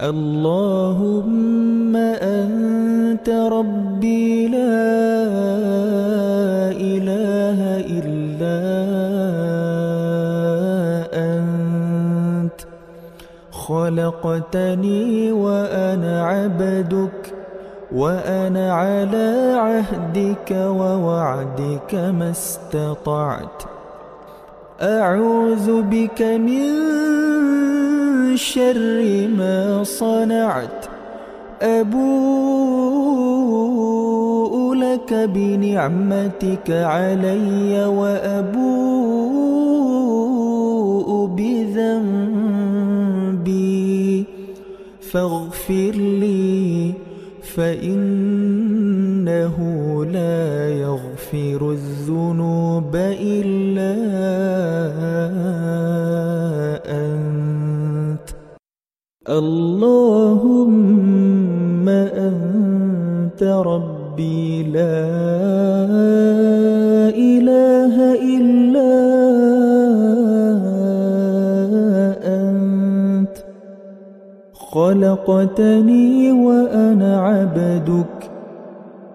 اللهم أنت ربي لا إله إلا أنت. خلقتني وأنا عبدك وأنا على عهدك ووعدك ما استطعت. أعوذ بك من شر ما صنعت. أبوء لك بنعمتك علي وأبوء بذنبي. فاغفر لي فإنه لا يغفر الذنوب إلا اللهم أنت ربي لا إله إلا أنت. خلقتني وأنا عبدك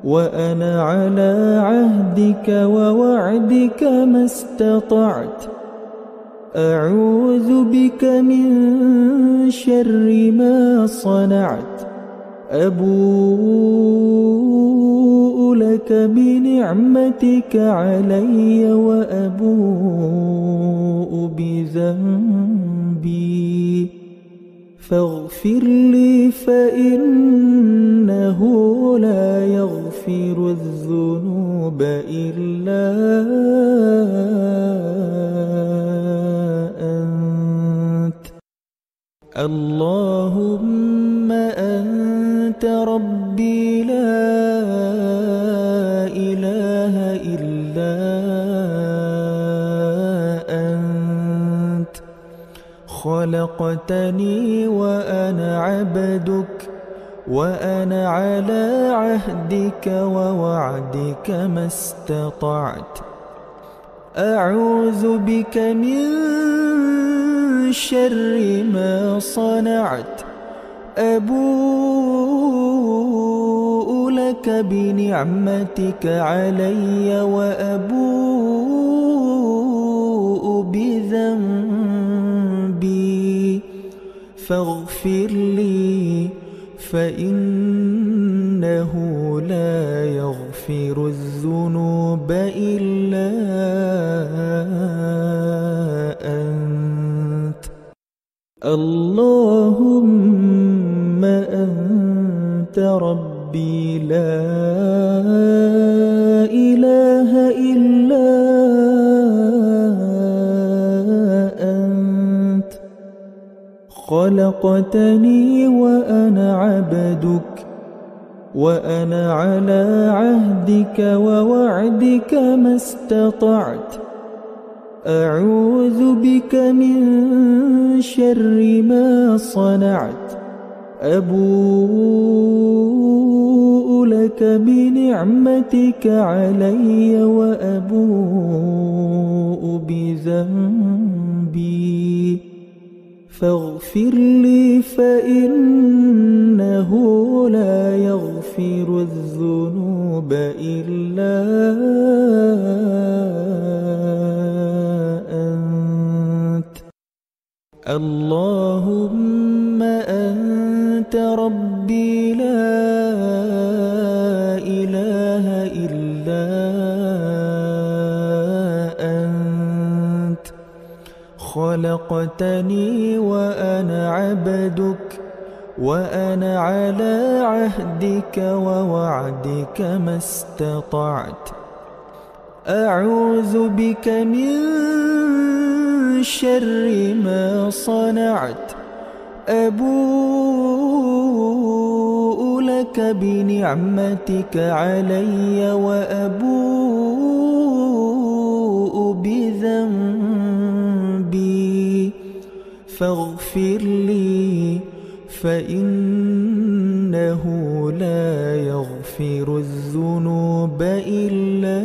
وأنا على عهدك ووعدك ما استطعت. أعوذ بك من شر ما صنعت. أبوء لك بنعمتك علي وأبوء بذنبي. فاغفر لي فإنه لا يغفر الذنوب إلا اللهم أنت ربي لا إله إلا أنت. خلقتني وأنا عبدك وأنا على عهدك ووعدك ما استطعت. أعوذ بك من شر ما صنعت. أبوء لك بنعمتك علي وأبوء بذنبي. فاغفر لي فإنه لا يغفر الذنوب إلا أنت. اللهم أنت ربي لا إله إلا أنت. خلقتني وأنا عبدك وأنا على عهدك ووعدك ما استطعت. أعوذ بك من شر ما صنعت أبوء لك بنعمتك علي وأبوء بذنبي. فاغفر لي فإنه لا يغفر الذنوب إلا اللهم أنت ربي لا إله إلا أنت. خلقتني وأنا عبدك وأنا على عهدك ووعدك ما استطعت. أعوذ بك من شر ما صنعت. أبوء لك بنعمتك علي وأبوء بذنبي. فاغفر لي فإنه لا يغفر الذنوب إلا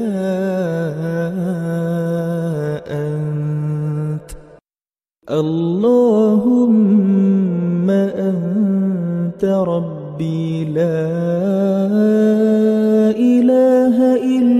أنت. اللهم أنت ربي لا إله إلا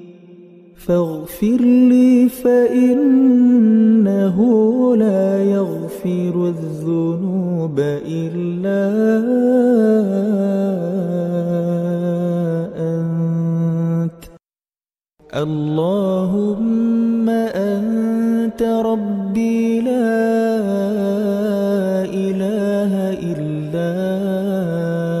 فاغفر لي فإنه لا يغفر الذنوب إلا أنت. اللهم أنت ربي لا إله إلا أنت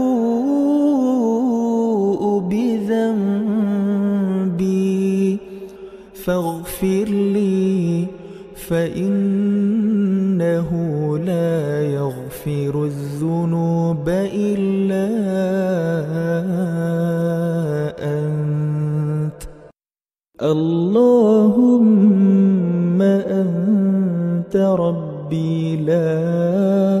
فاغفر لي فإنه لا يغفر الذنوب إلا أنت. اللهم أنت ربي لا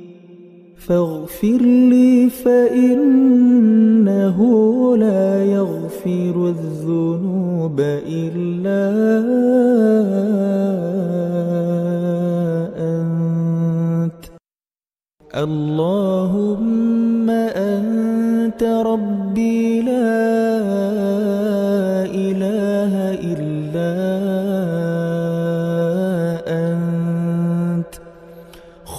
فاغفر لي فإنه لا يغفر الذنوب إلا أنت. اللهم أنت ربي لا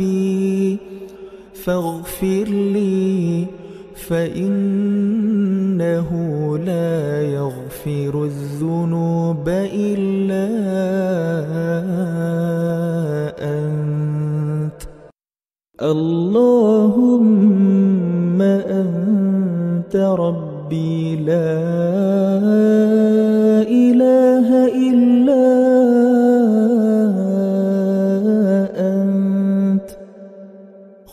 بذنبي فاغفر لي فإنه لا يغفر الذنوب إلا أنت. اللهم أنت ربي لا إله إلا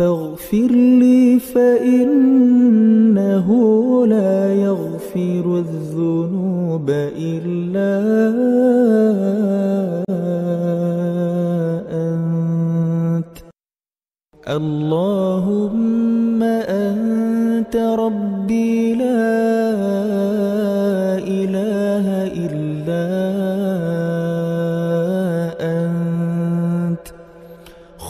فاغفر لي فإنه لا يغفر الذنوب إلا أنت. اللهم أنت ربي لا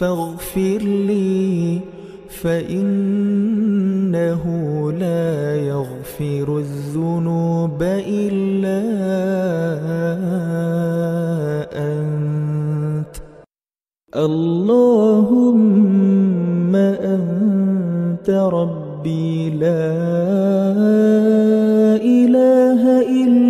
فاغفر لي فإنه لا يغفر الذنوب إلا أنت. اللهم أنت ربي لا إله إلا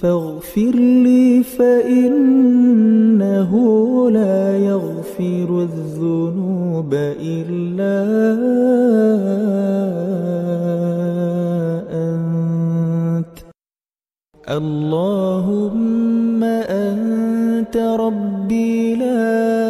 فاغفر لي فإنه لا يغفر الذنوب إلا أنت. اللهم أنت ربي لا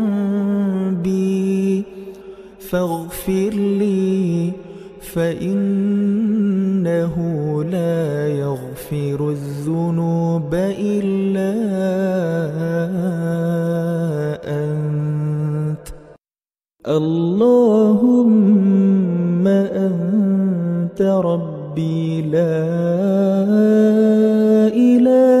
فاغفر لي فإنه لا يغفر الذنوب إلا أنت. اللهم أنت ربي لا إله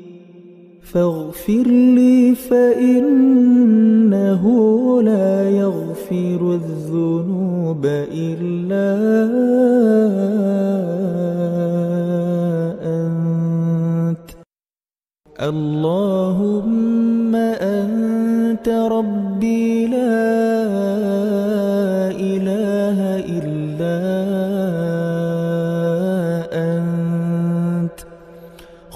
فاغفر لي فإنه لا يغفر الذنوب إلا أنت. اللهم أنت ربي لا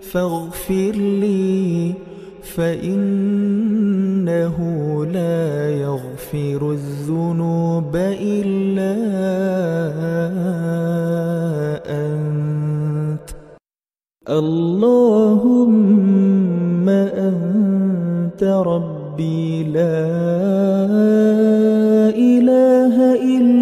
فاغفر لي فإنه لا يغفر الذنوب إلا أنت. اللهم أنت ربي لا إله إلا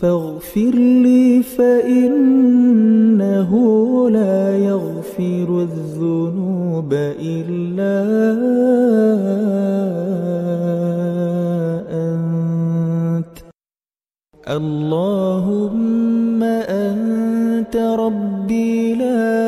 فاغفر لي فإنه لا يغفر الذنوب إلا أنت. اللهم أنت ربي لا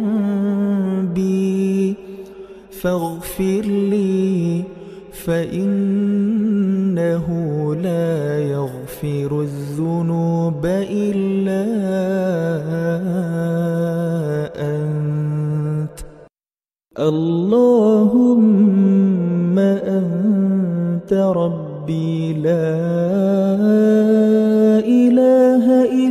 فاغفر لي فإنه لا يغفر الذنوب إلا أنت. اللهم أنت ربي لا إله إلا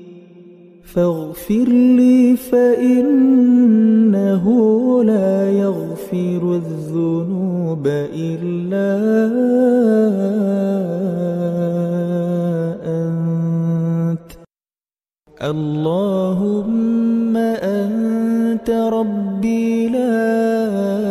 فاغفر لي فإنه لا يغفر الذنوب إلا أنت. اللهم أنت ربي لا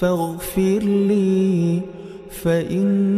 فاغفر لي فإنه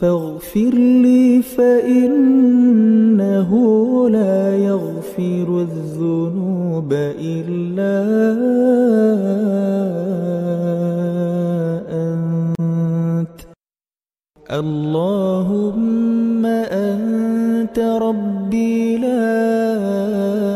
فاغفر لي فإنه لا يغفر الذنوب إلا أنت. اللهم أنت ربي لا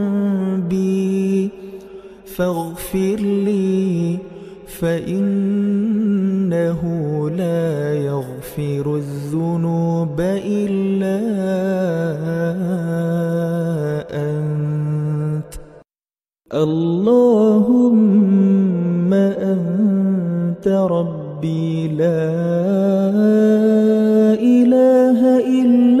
بذنبي فاغفر لي فإنه لا يغفر الذنوب إلا أنت. اللهم أنت ربي لا إله إلا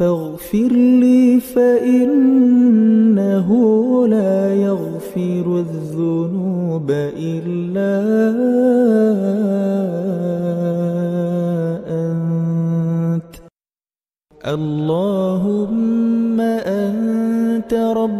فاغفر لي فإنه لا يغفر الذنوب إلا أنت. اللهم أنت ربي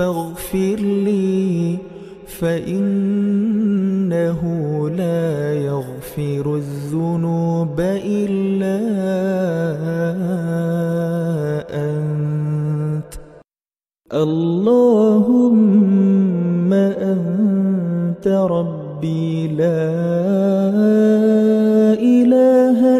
فاغفر لي فإنه لا يغفر الذنوب إلا أنت. اللهم أنت ربي لا إله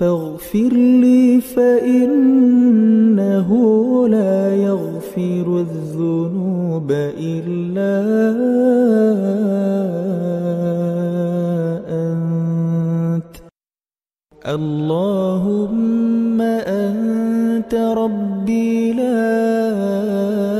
فاغفر لي فإنه لا يغفر الذنوب إلا أنت. اللهم أنت ربي لا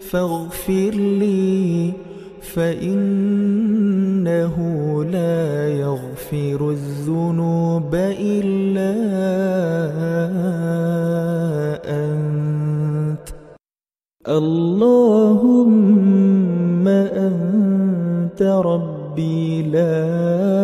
فاغفر لي فإنه لا يغفر الذنوب إلا أنت. اللهم أنت ربي لا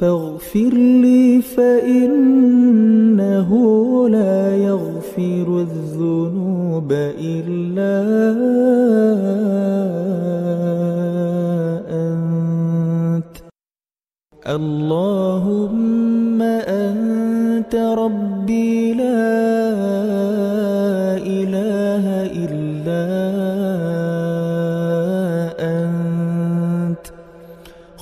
فاغفر لي فإنه لا يغفر الذنوب إلا أنت. اللهم أنت ربي لا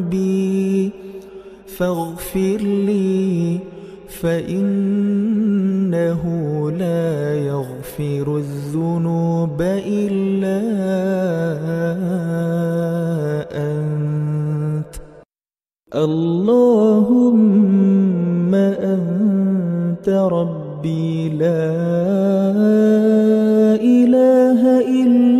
بذنبي فاغفر لي فإنه لا يغفر الذنوب إلا أنت. اللهم أنت ربي لا إله إلا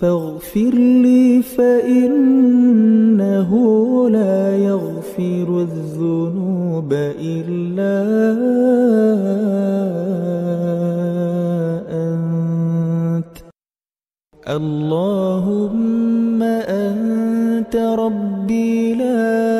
فاغفر لي فإنه لا يغفر الذنوب إلا أنت. اللهم أنت ربي لا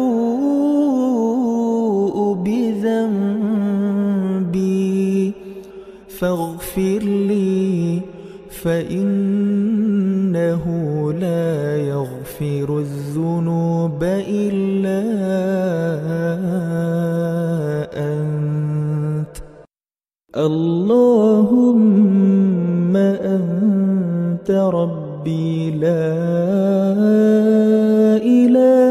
فاغفر لي فإنه لا يغفر الذنوب إلا أنت. اللهم أنت ربي لا إله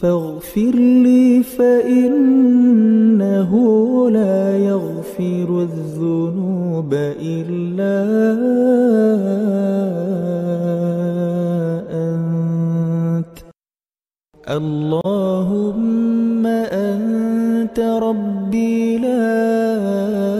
فاغفر لي فإنه لا يغفر الذنوب إلا أنت. اللهم أنت ربي لا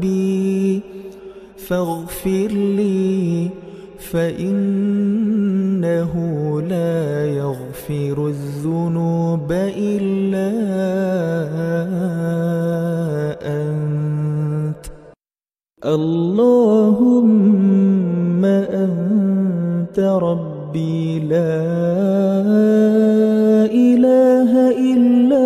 بذنبي فاغفر لي فإنه لا يغفر الذنوب إلا أنت. اللهم أنت ربي لا إله إلا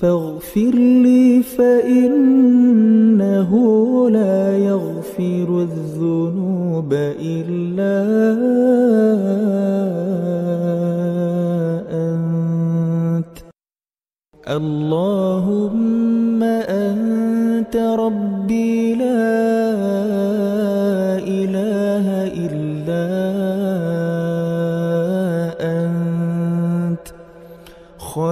فاغفر لي فإنه لا يغفر الذنوب إلا أنت. اللهم أنت ربي لا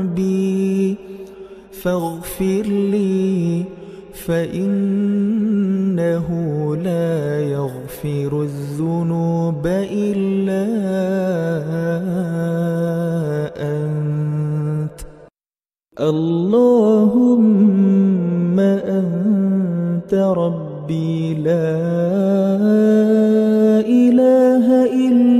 بذنبي فاغفر لي فإنه لا يغفر الذنوب إلا أنت. اللهم أنت ربي لا إله إلا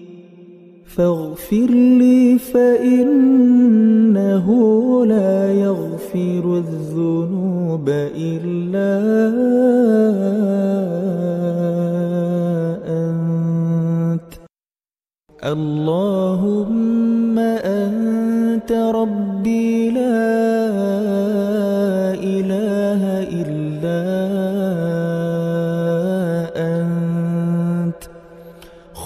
فاغفر لي فإنه لا يغفر الذنوب إلا أنت. اللهم أنت ربي لا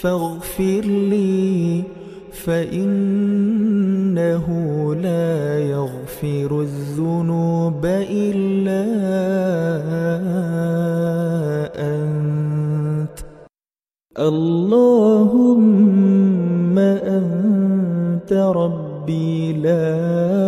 فاغفر لي فإنه لا يغفر الذنوب إلا أنت. اللهم أنت ربي لا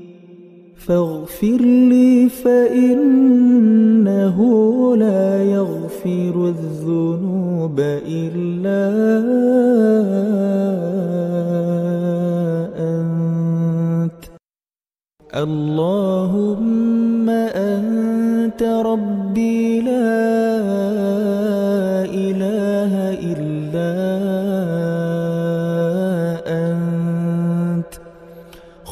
فاغفر لي فإنه لا يغفر الذنوب إلا أنت. اللهم أنت ربي لا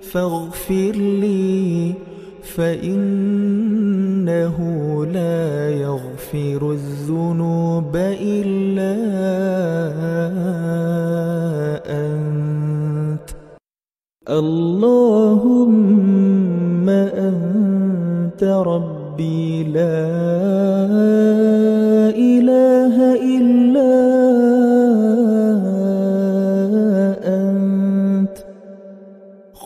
فاغفر لي فإنه لا يغفر الذنوب إلا أنت. اللهم أنت ربي لا إله إلا أنت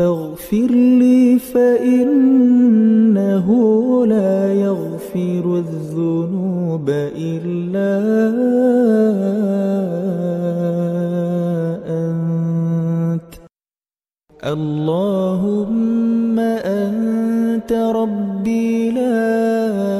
فاغفر لي فإنه لا يغفر الذنوب إلا أنت. اللهم أنت ربي لا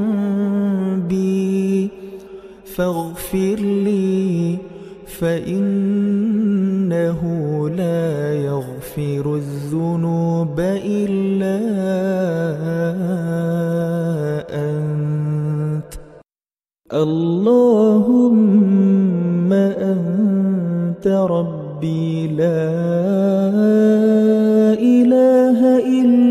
فاغفر لي فإنه لا يغفر الذنوب إلا أنت. اللهم أنت ربي لا إله إلا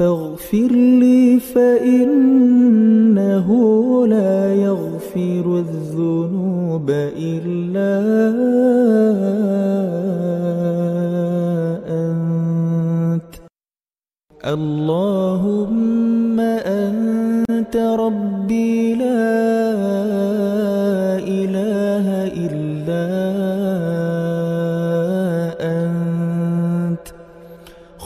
فاغفر لي فإنه لا يغفر الذنوب إلا أنت. اللهم أنت ربي لا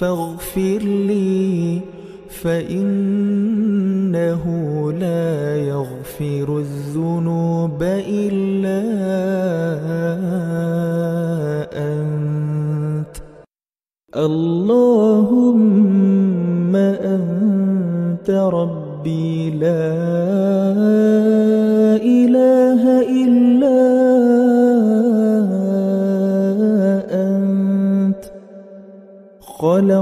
فاغفر لي فإنه لا يغفر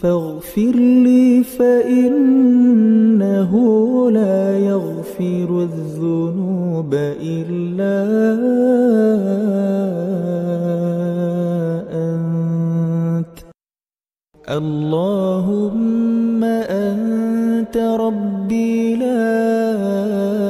فاغفر لي فإنه لا يغفر الذنوب إلا أنت. اللهم أنت ربي لا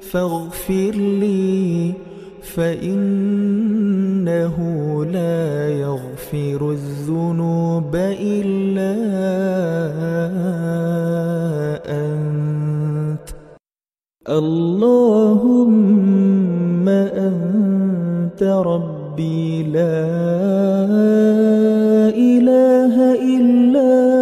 فاغفر لي فإنه لا يغفر الذنوب إلا أنت. اللهم أنت ربي لا إله إلا أنت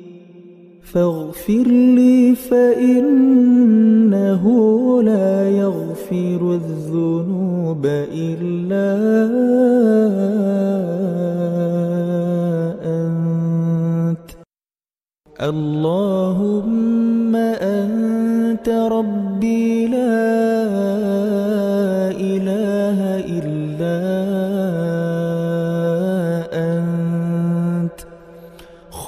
فاغفر لي فإنه لا يغفر الذنوب إلا أنت. اللهم أنت ربي لا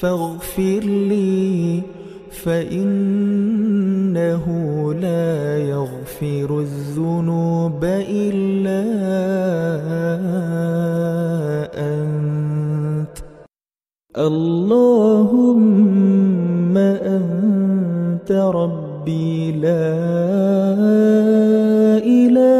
فاغفر لي فإنه لا يغفر الذنوب إلا أنت. اللهم أنت ربي لا إله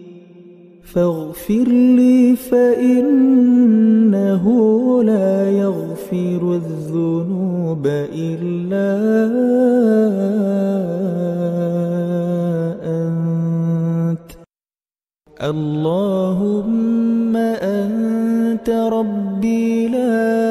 فاغفر لي فإنه لا يغفر الذنوب إلا أنت. اللهم أنت ربي لا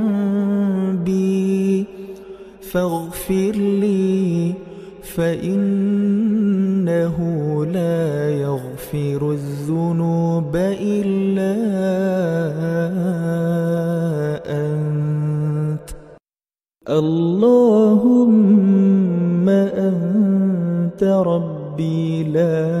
بذنبي فاغفر لي فإنه لا يغفر الذنوب إلا أنت. اللهم أنت ربي لا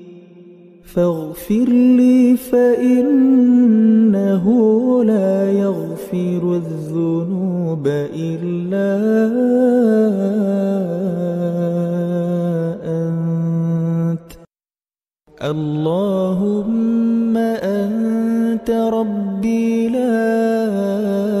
فاغفر لي فإنه لا يغفر الذنوب إلا أنت. اللهم أنت ربي لا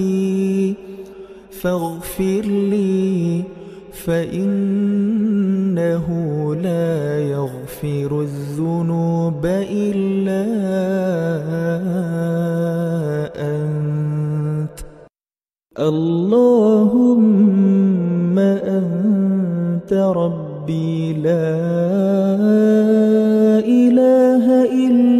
بذنبي فاغفر لي فإنه لا يغفر الذنوب إلا أنت. اللهم أنت ربي. لا إله إلا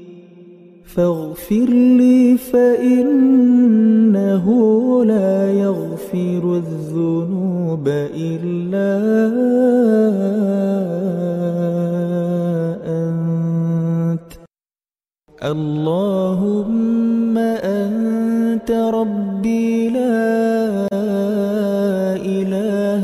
فاغفر لي فإنه لا يغفر الذنوب إلا أنت. اللهم أنت ربي لا إله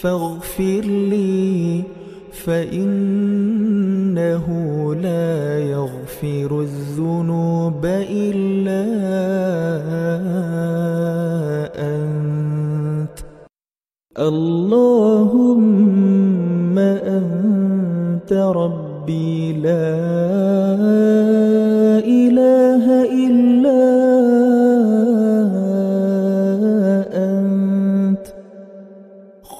فاغفر لي فإنه لا يغفر الذنوب إلا أنت. اللهم أنت ربي لا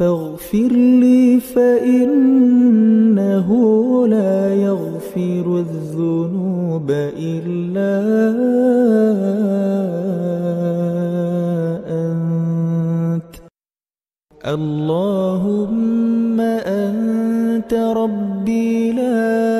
فاغفر لي فإنه لا يغفر الذنوب إلا أنت. اللهم أنت ربي لا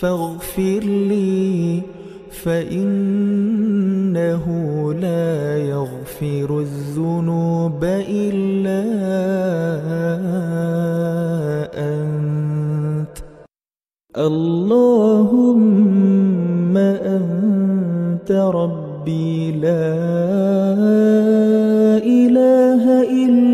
فاغفر لي فإنه لا يغفر الذنوب إلا أنت. اللهم أنت ربي لا إله إلا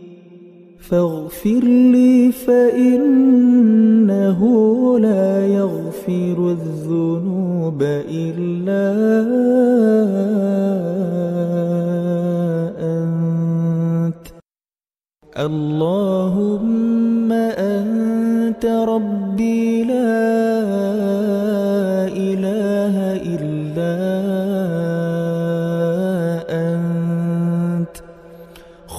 فاغفر لي فإنه لا يغفر الذنوب إلا أنت. اللهم أنت ربي لا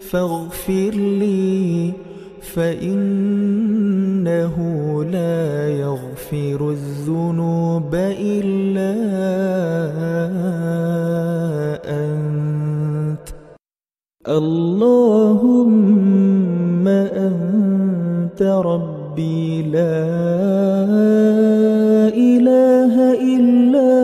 فاغفر لي فإنه لا يغفر الذنوب إلا أنت. اللهم أنت ربي لا إله إلا أنت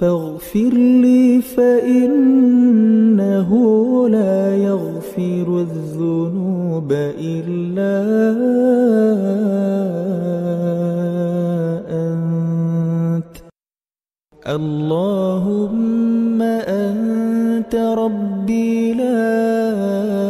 فاغفر لي فإنه لا يغفر الذنوب إلا أنت. اللهم أنت ربي لا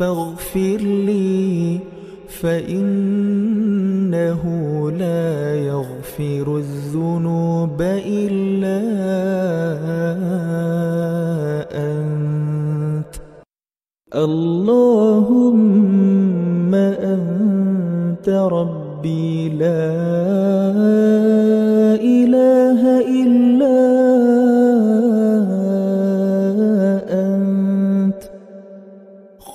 فاغفر لي فإنه لا يغفر الذنوب إلا أنت. اللهم أنت ربي لا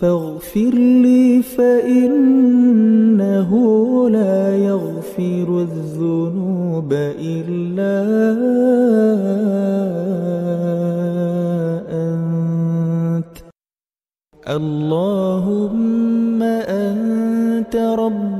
فاغفر لي فإنه لا يغفر الذنوب إلا أنت. اللهم أنت ربي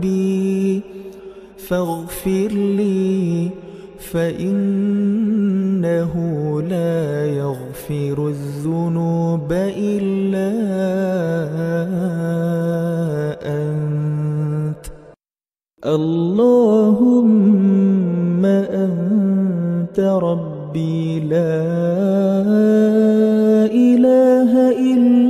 بذنبي فاغفر لي فإنه لا يغفر الذنوب إلا أنت. اللهم أنت ربي لا إله إلا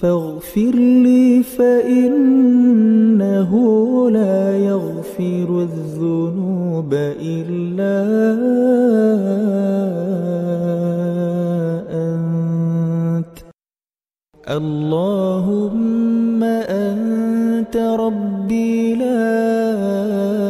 فاغفر لي فإنه لا يغفر الذنوب إلا أنت. اللهم أنت ربي لا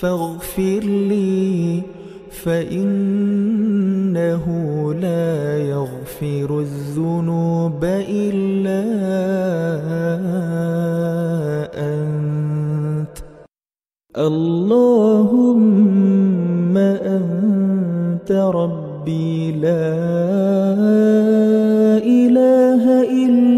فاغفر لي فإنه لا يغفر الذنوب إلا أنت. اللهم أنت ربي لا إله إلا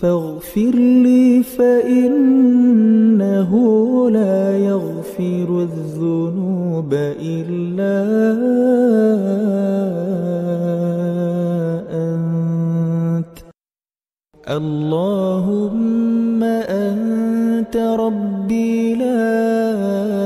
فاغفر لي فإنه لا يغفر الذنوب إلا أنت. اللهم أنت ربي لا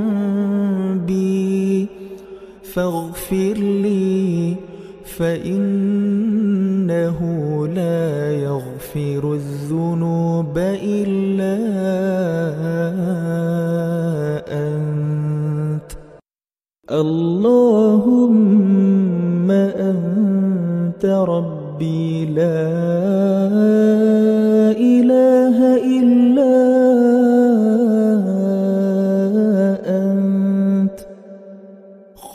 فاغفر لي فإنه لا يغفر الذنوب إلا أنت. اللهم أنت ربي لا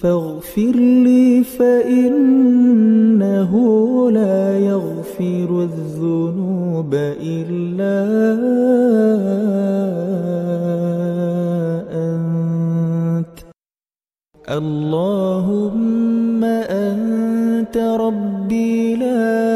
فاغفر لي فإنه لا يغفر الذنوب إلا أنت. اللهم أنت ربي لا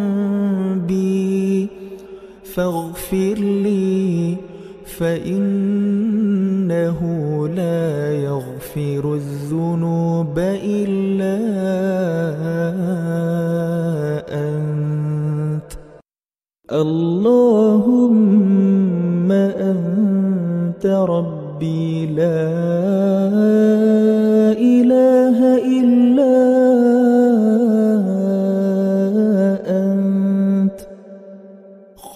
بذنبي فاغفر لي فإنه لا يغفر الذنوب إلا أنت. اللهم أنت ربي لا إله إلا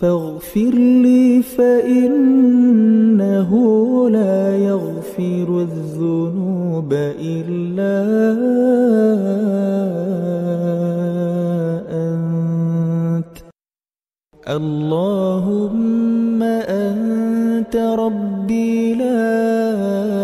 فاغفر لي فإنه لا يغفر الذنوب إلا أنت. اللهم أنت ربي لا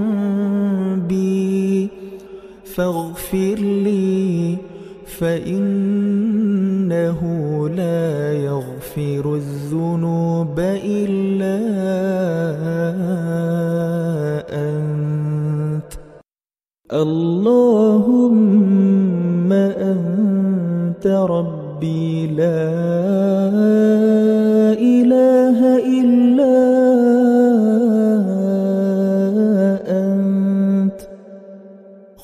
فاغفر لي فإنه لا يغفر الذنوب إلا أنت. اللهم أنت ربي لا إله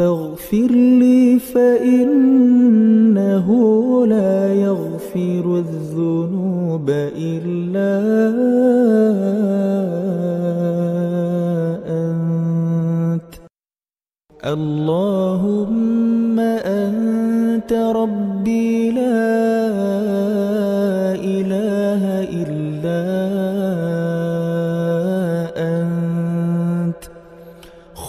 فاغفر لي فإنه لا يغفر الذنوب إلا أنت. اللهم أنت ربي لا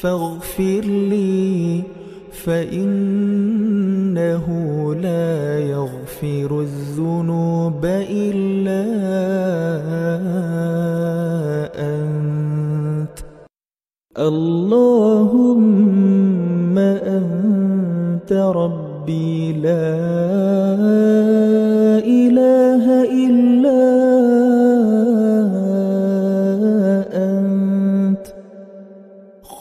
فاغفر لي فإنه لا يغفر الذنوب إلا أنت. اللهم أنت ربي لا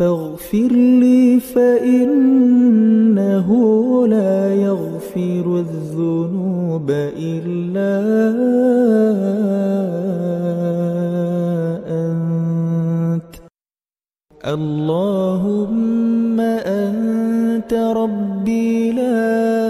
فاغفر لي فإنه لا يغفر الذنوب إلا أنت. اللهم أنت ربي لا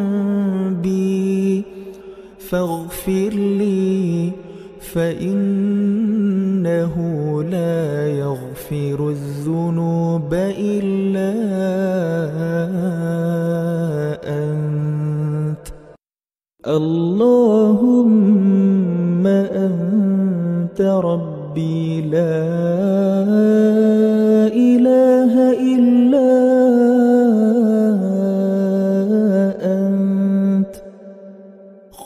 بذنبي فاغفر لي فإنه لا يغفر الذنوب إلا أنت. اللهم أنت ربي لا إله إلا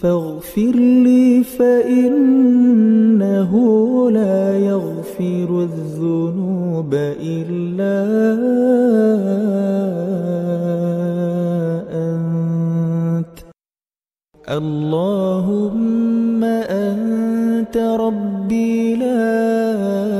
فاغفر لي فإنه لا يغفر الذنوب إلا أنت. اللهم أنت ربي لا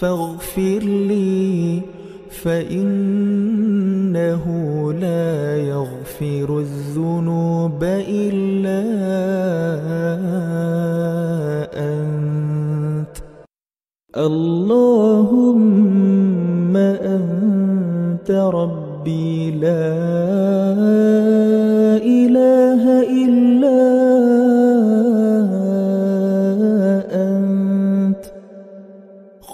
فاغفر لي فإنه لا يغفر الذنوب إلا أنت. اللهم أنت ربي لا إله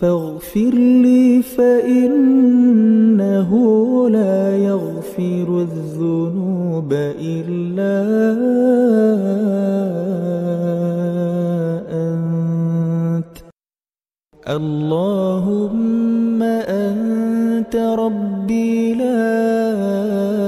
فاغفر لي فإنه لا يغفر الذنوب إلا أنت. اللهم أنت ربي لا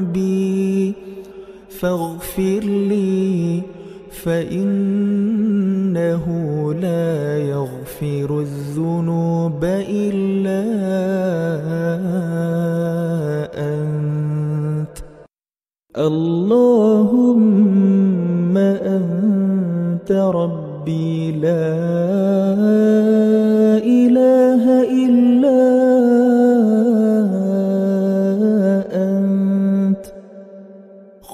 بذنبي فاغفر لي فإنه لا يغفر الذنوب إلا أنت. اللهم أنت ربي لا إله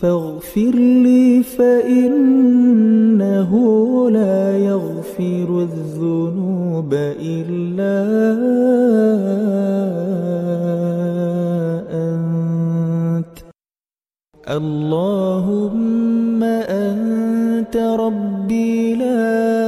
فاغفر لي فإنه لا يغفر الذنوب إلا أنت. اللهم أنت ربي لا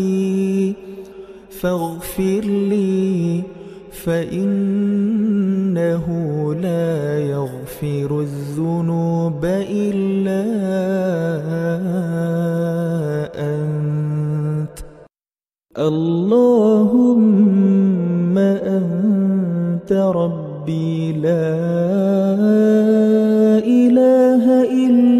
بذنبي فاغفر لي فإنه لا يغفر الذنوب إلا أنت. اللهم أنت ربي لا إله إلا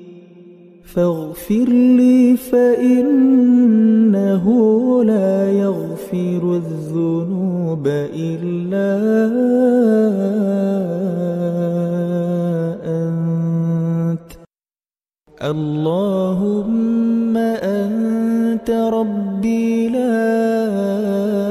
فاغفر لي فإنه لا يغفر الذنوب إلا أنت. اللهم أنت ربي لا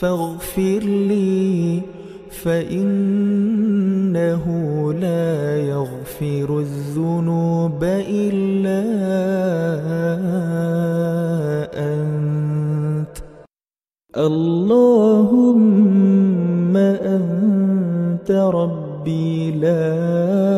فاغفر لي فإنه لا يغفر الذنوب إلا أنت. اللهم أنت ربي لا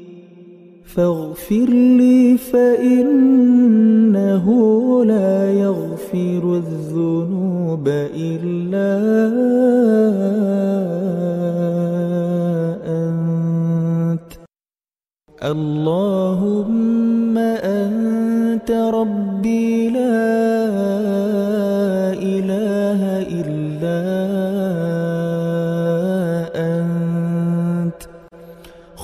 فاغفر لي فإنه لا يغفر الذنوب إلا أنت. اللهم أنت ربي لا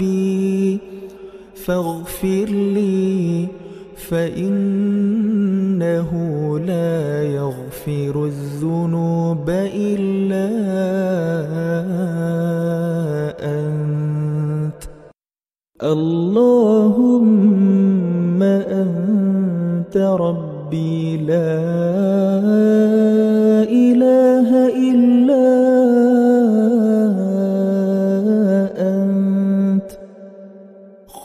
بذنبي فاغفر لي فإنه لا يغفر الذنوب إلا أنت. اللهم أنت ربي لا إله إلا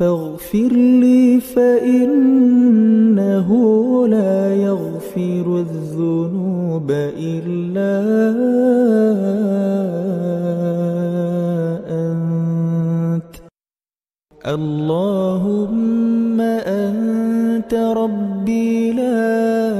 فاغفر لي فإنه لا يغفر الذنوب إلا أنت. اللهم أنت ربي لا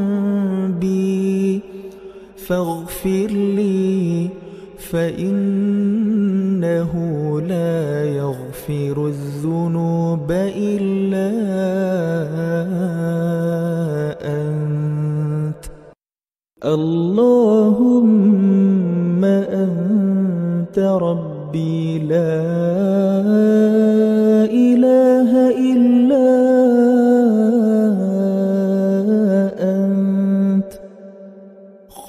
بذنبي فاغفر لي فإنه لا يغفر الذنوب إلا أنت. اللهم أنت ربي لا إله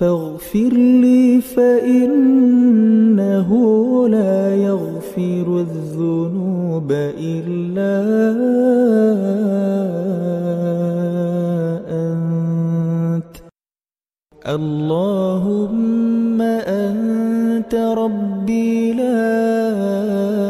فاغفر لي فإنه لا يغفر الذنوب إلا أنت. اللهم أنت ربي لا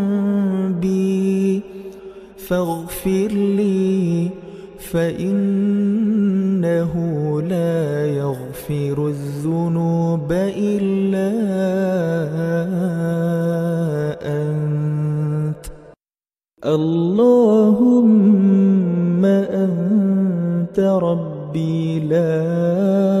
بذنبي فاغفر لي فإنه لا يغفر الذنوب إلا أنت. اللهم أنت ربي لا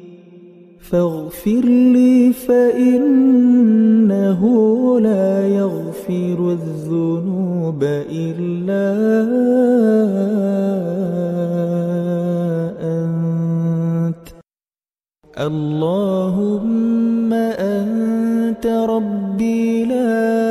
فاغفر لي فإنه لا يغفر الذنوب إلا أنت. اللهم أنت ربي لا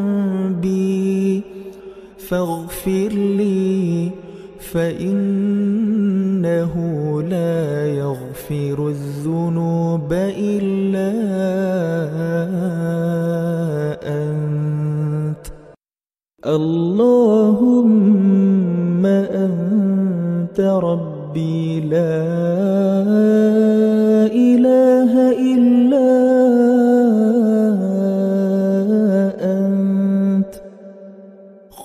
بذنبي فاغفر لي فإنه لا يغفر الذنوب إلا أنت. اللهم أنت ربي لا إله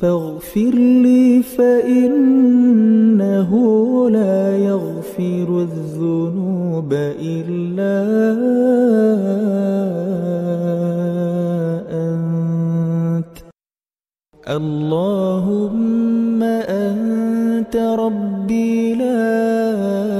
فاغفر لي فإنه لا يغفر الذنوب إلا أنت. اللهم أنت ربي لا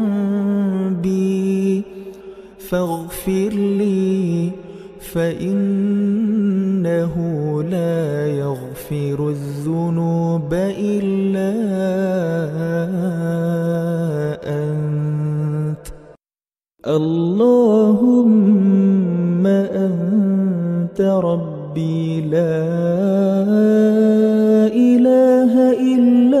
فاغفر لي فإنه لا يغفر الذنوب إلا أنت. اللهم أنت ربي لا إله إلا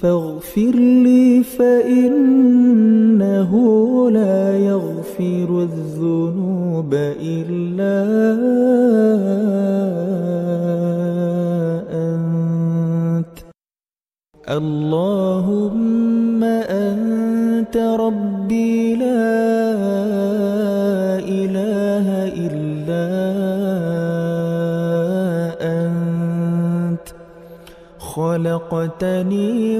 فاغفر لي فإنه لا يغفر الذنوب إلا أنت. اللهم أنت ربي لا إله إلا أنت. خلقتني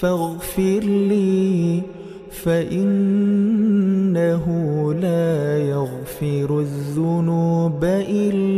فاغفر لي فإنه لا يغفر الذنوب إلا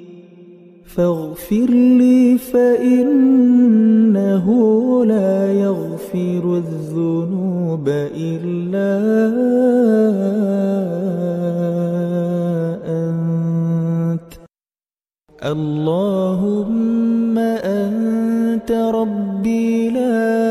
فاغفر لي فإنه لا يغفر الذنوب إلا أنت. اللهم أنت ربي لا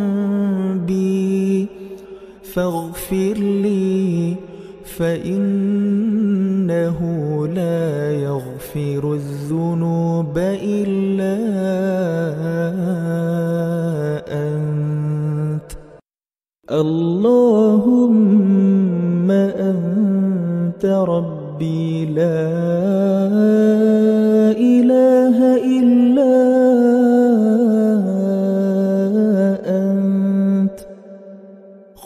بذنبي فاغفر لي فإنه لا يغفر الذنوب إلا أنت. اللهم أنت ربي لا إله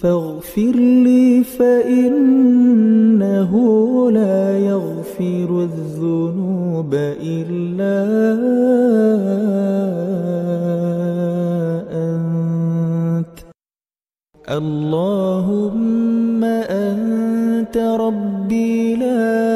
فاغفر لي فإنه لا يغفر الذنوب إلا أنت. اللهم أنت ربي لا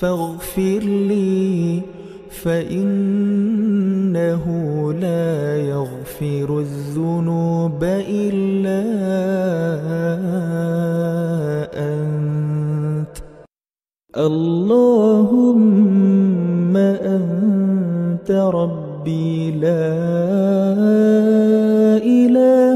فاغفر لي فإنه لا يغفر الذنوب إلا أنت. اللهم أنت ربي لا إله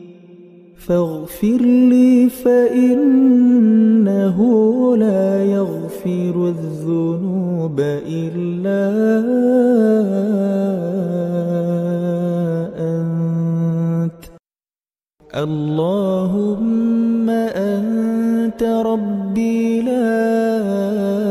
فاغفر لي فإنه لا يغفر الذنوب إلا أنت. اللهم أنت ربي لا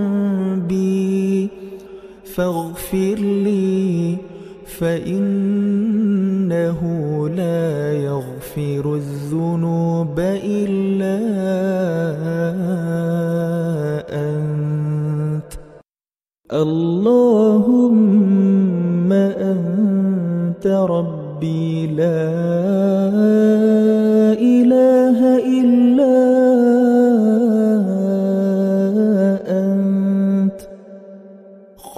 بذنبي فاغفر لي فإنه لا يغفر الذنوب إلا أنت. اللهم أنت ربي لا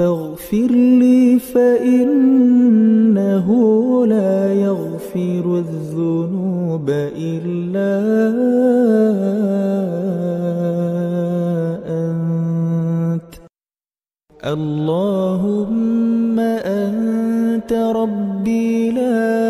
فاغفر لي فإنه لا يغفر الذنوب إلا أنت. اللهم أنت ربي لا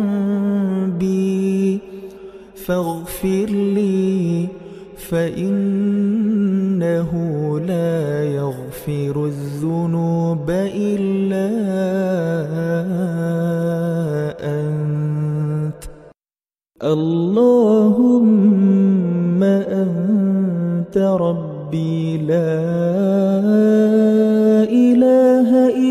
بذنبي فاغفر لي فإنه لا يغفر الذنوب إلا أنت. اللهم أنت ربي لا إله إلا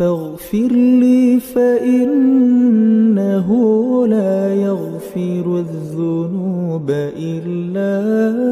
فاغفر لي فإنه لا يغفر الذنوب إلا أنت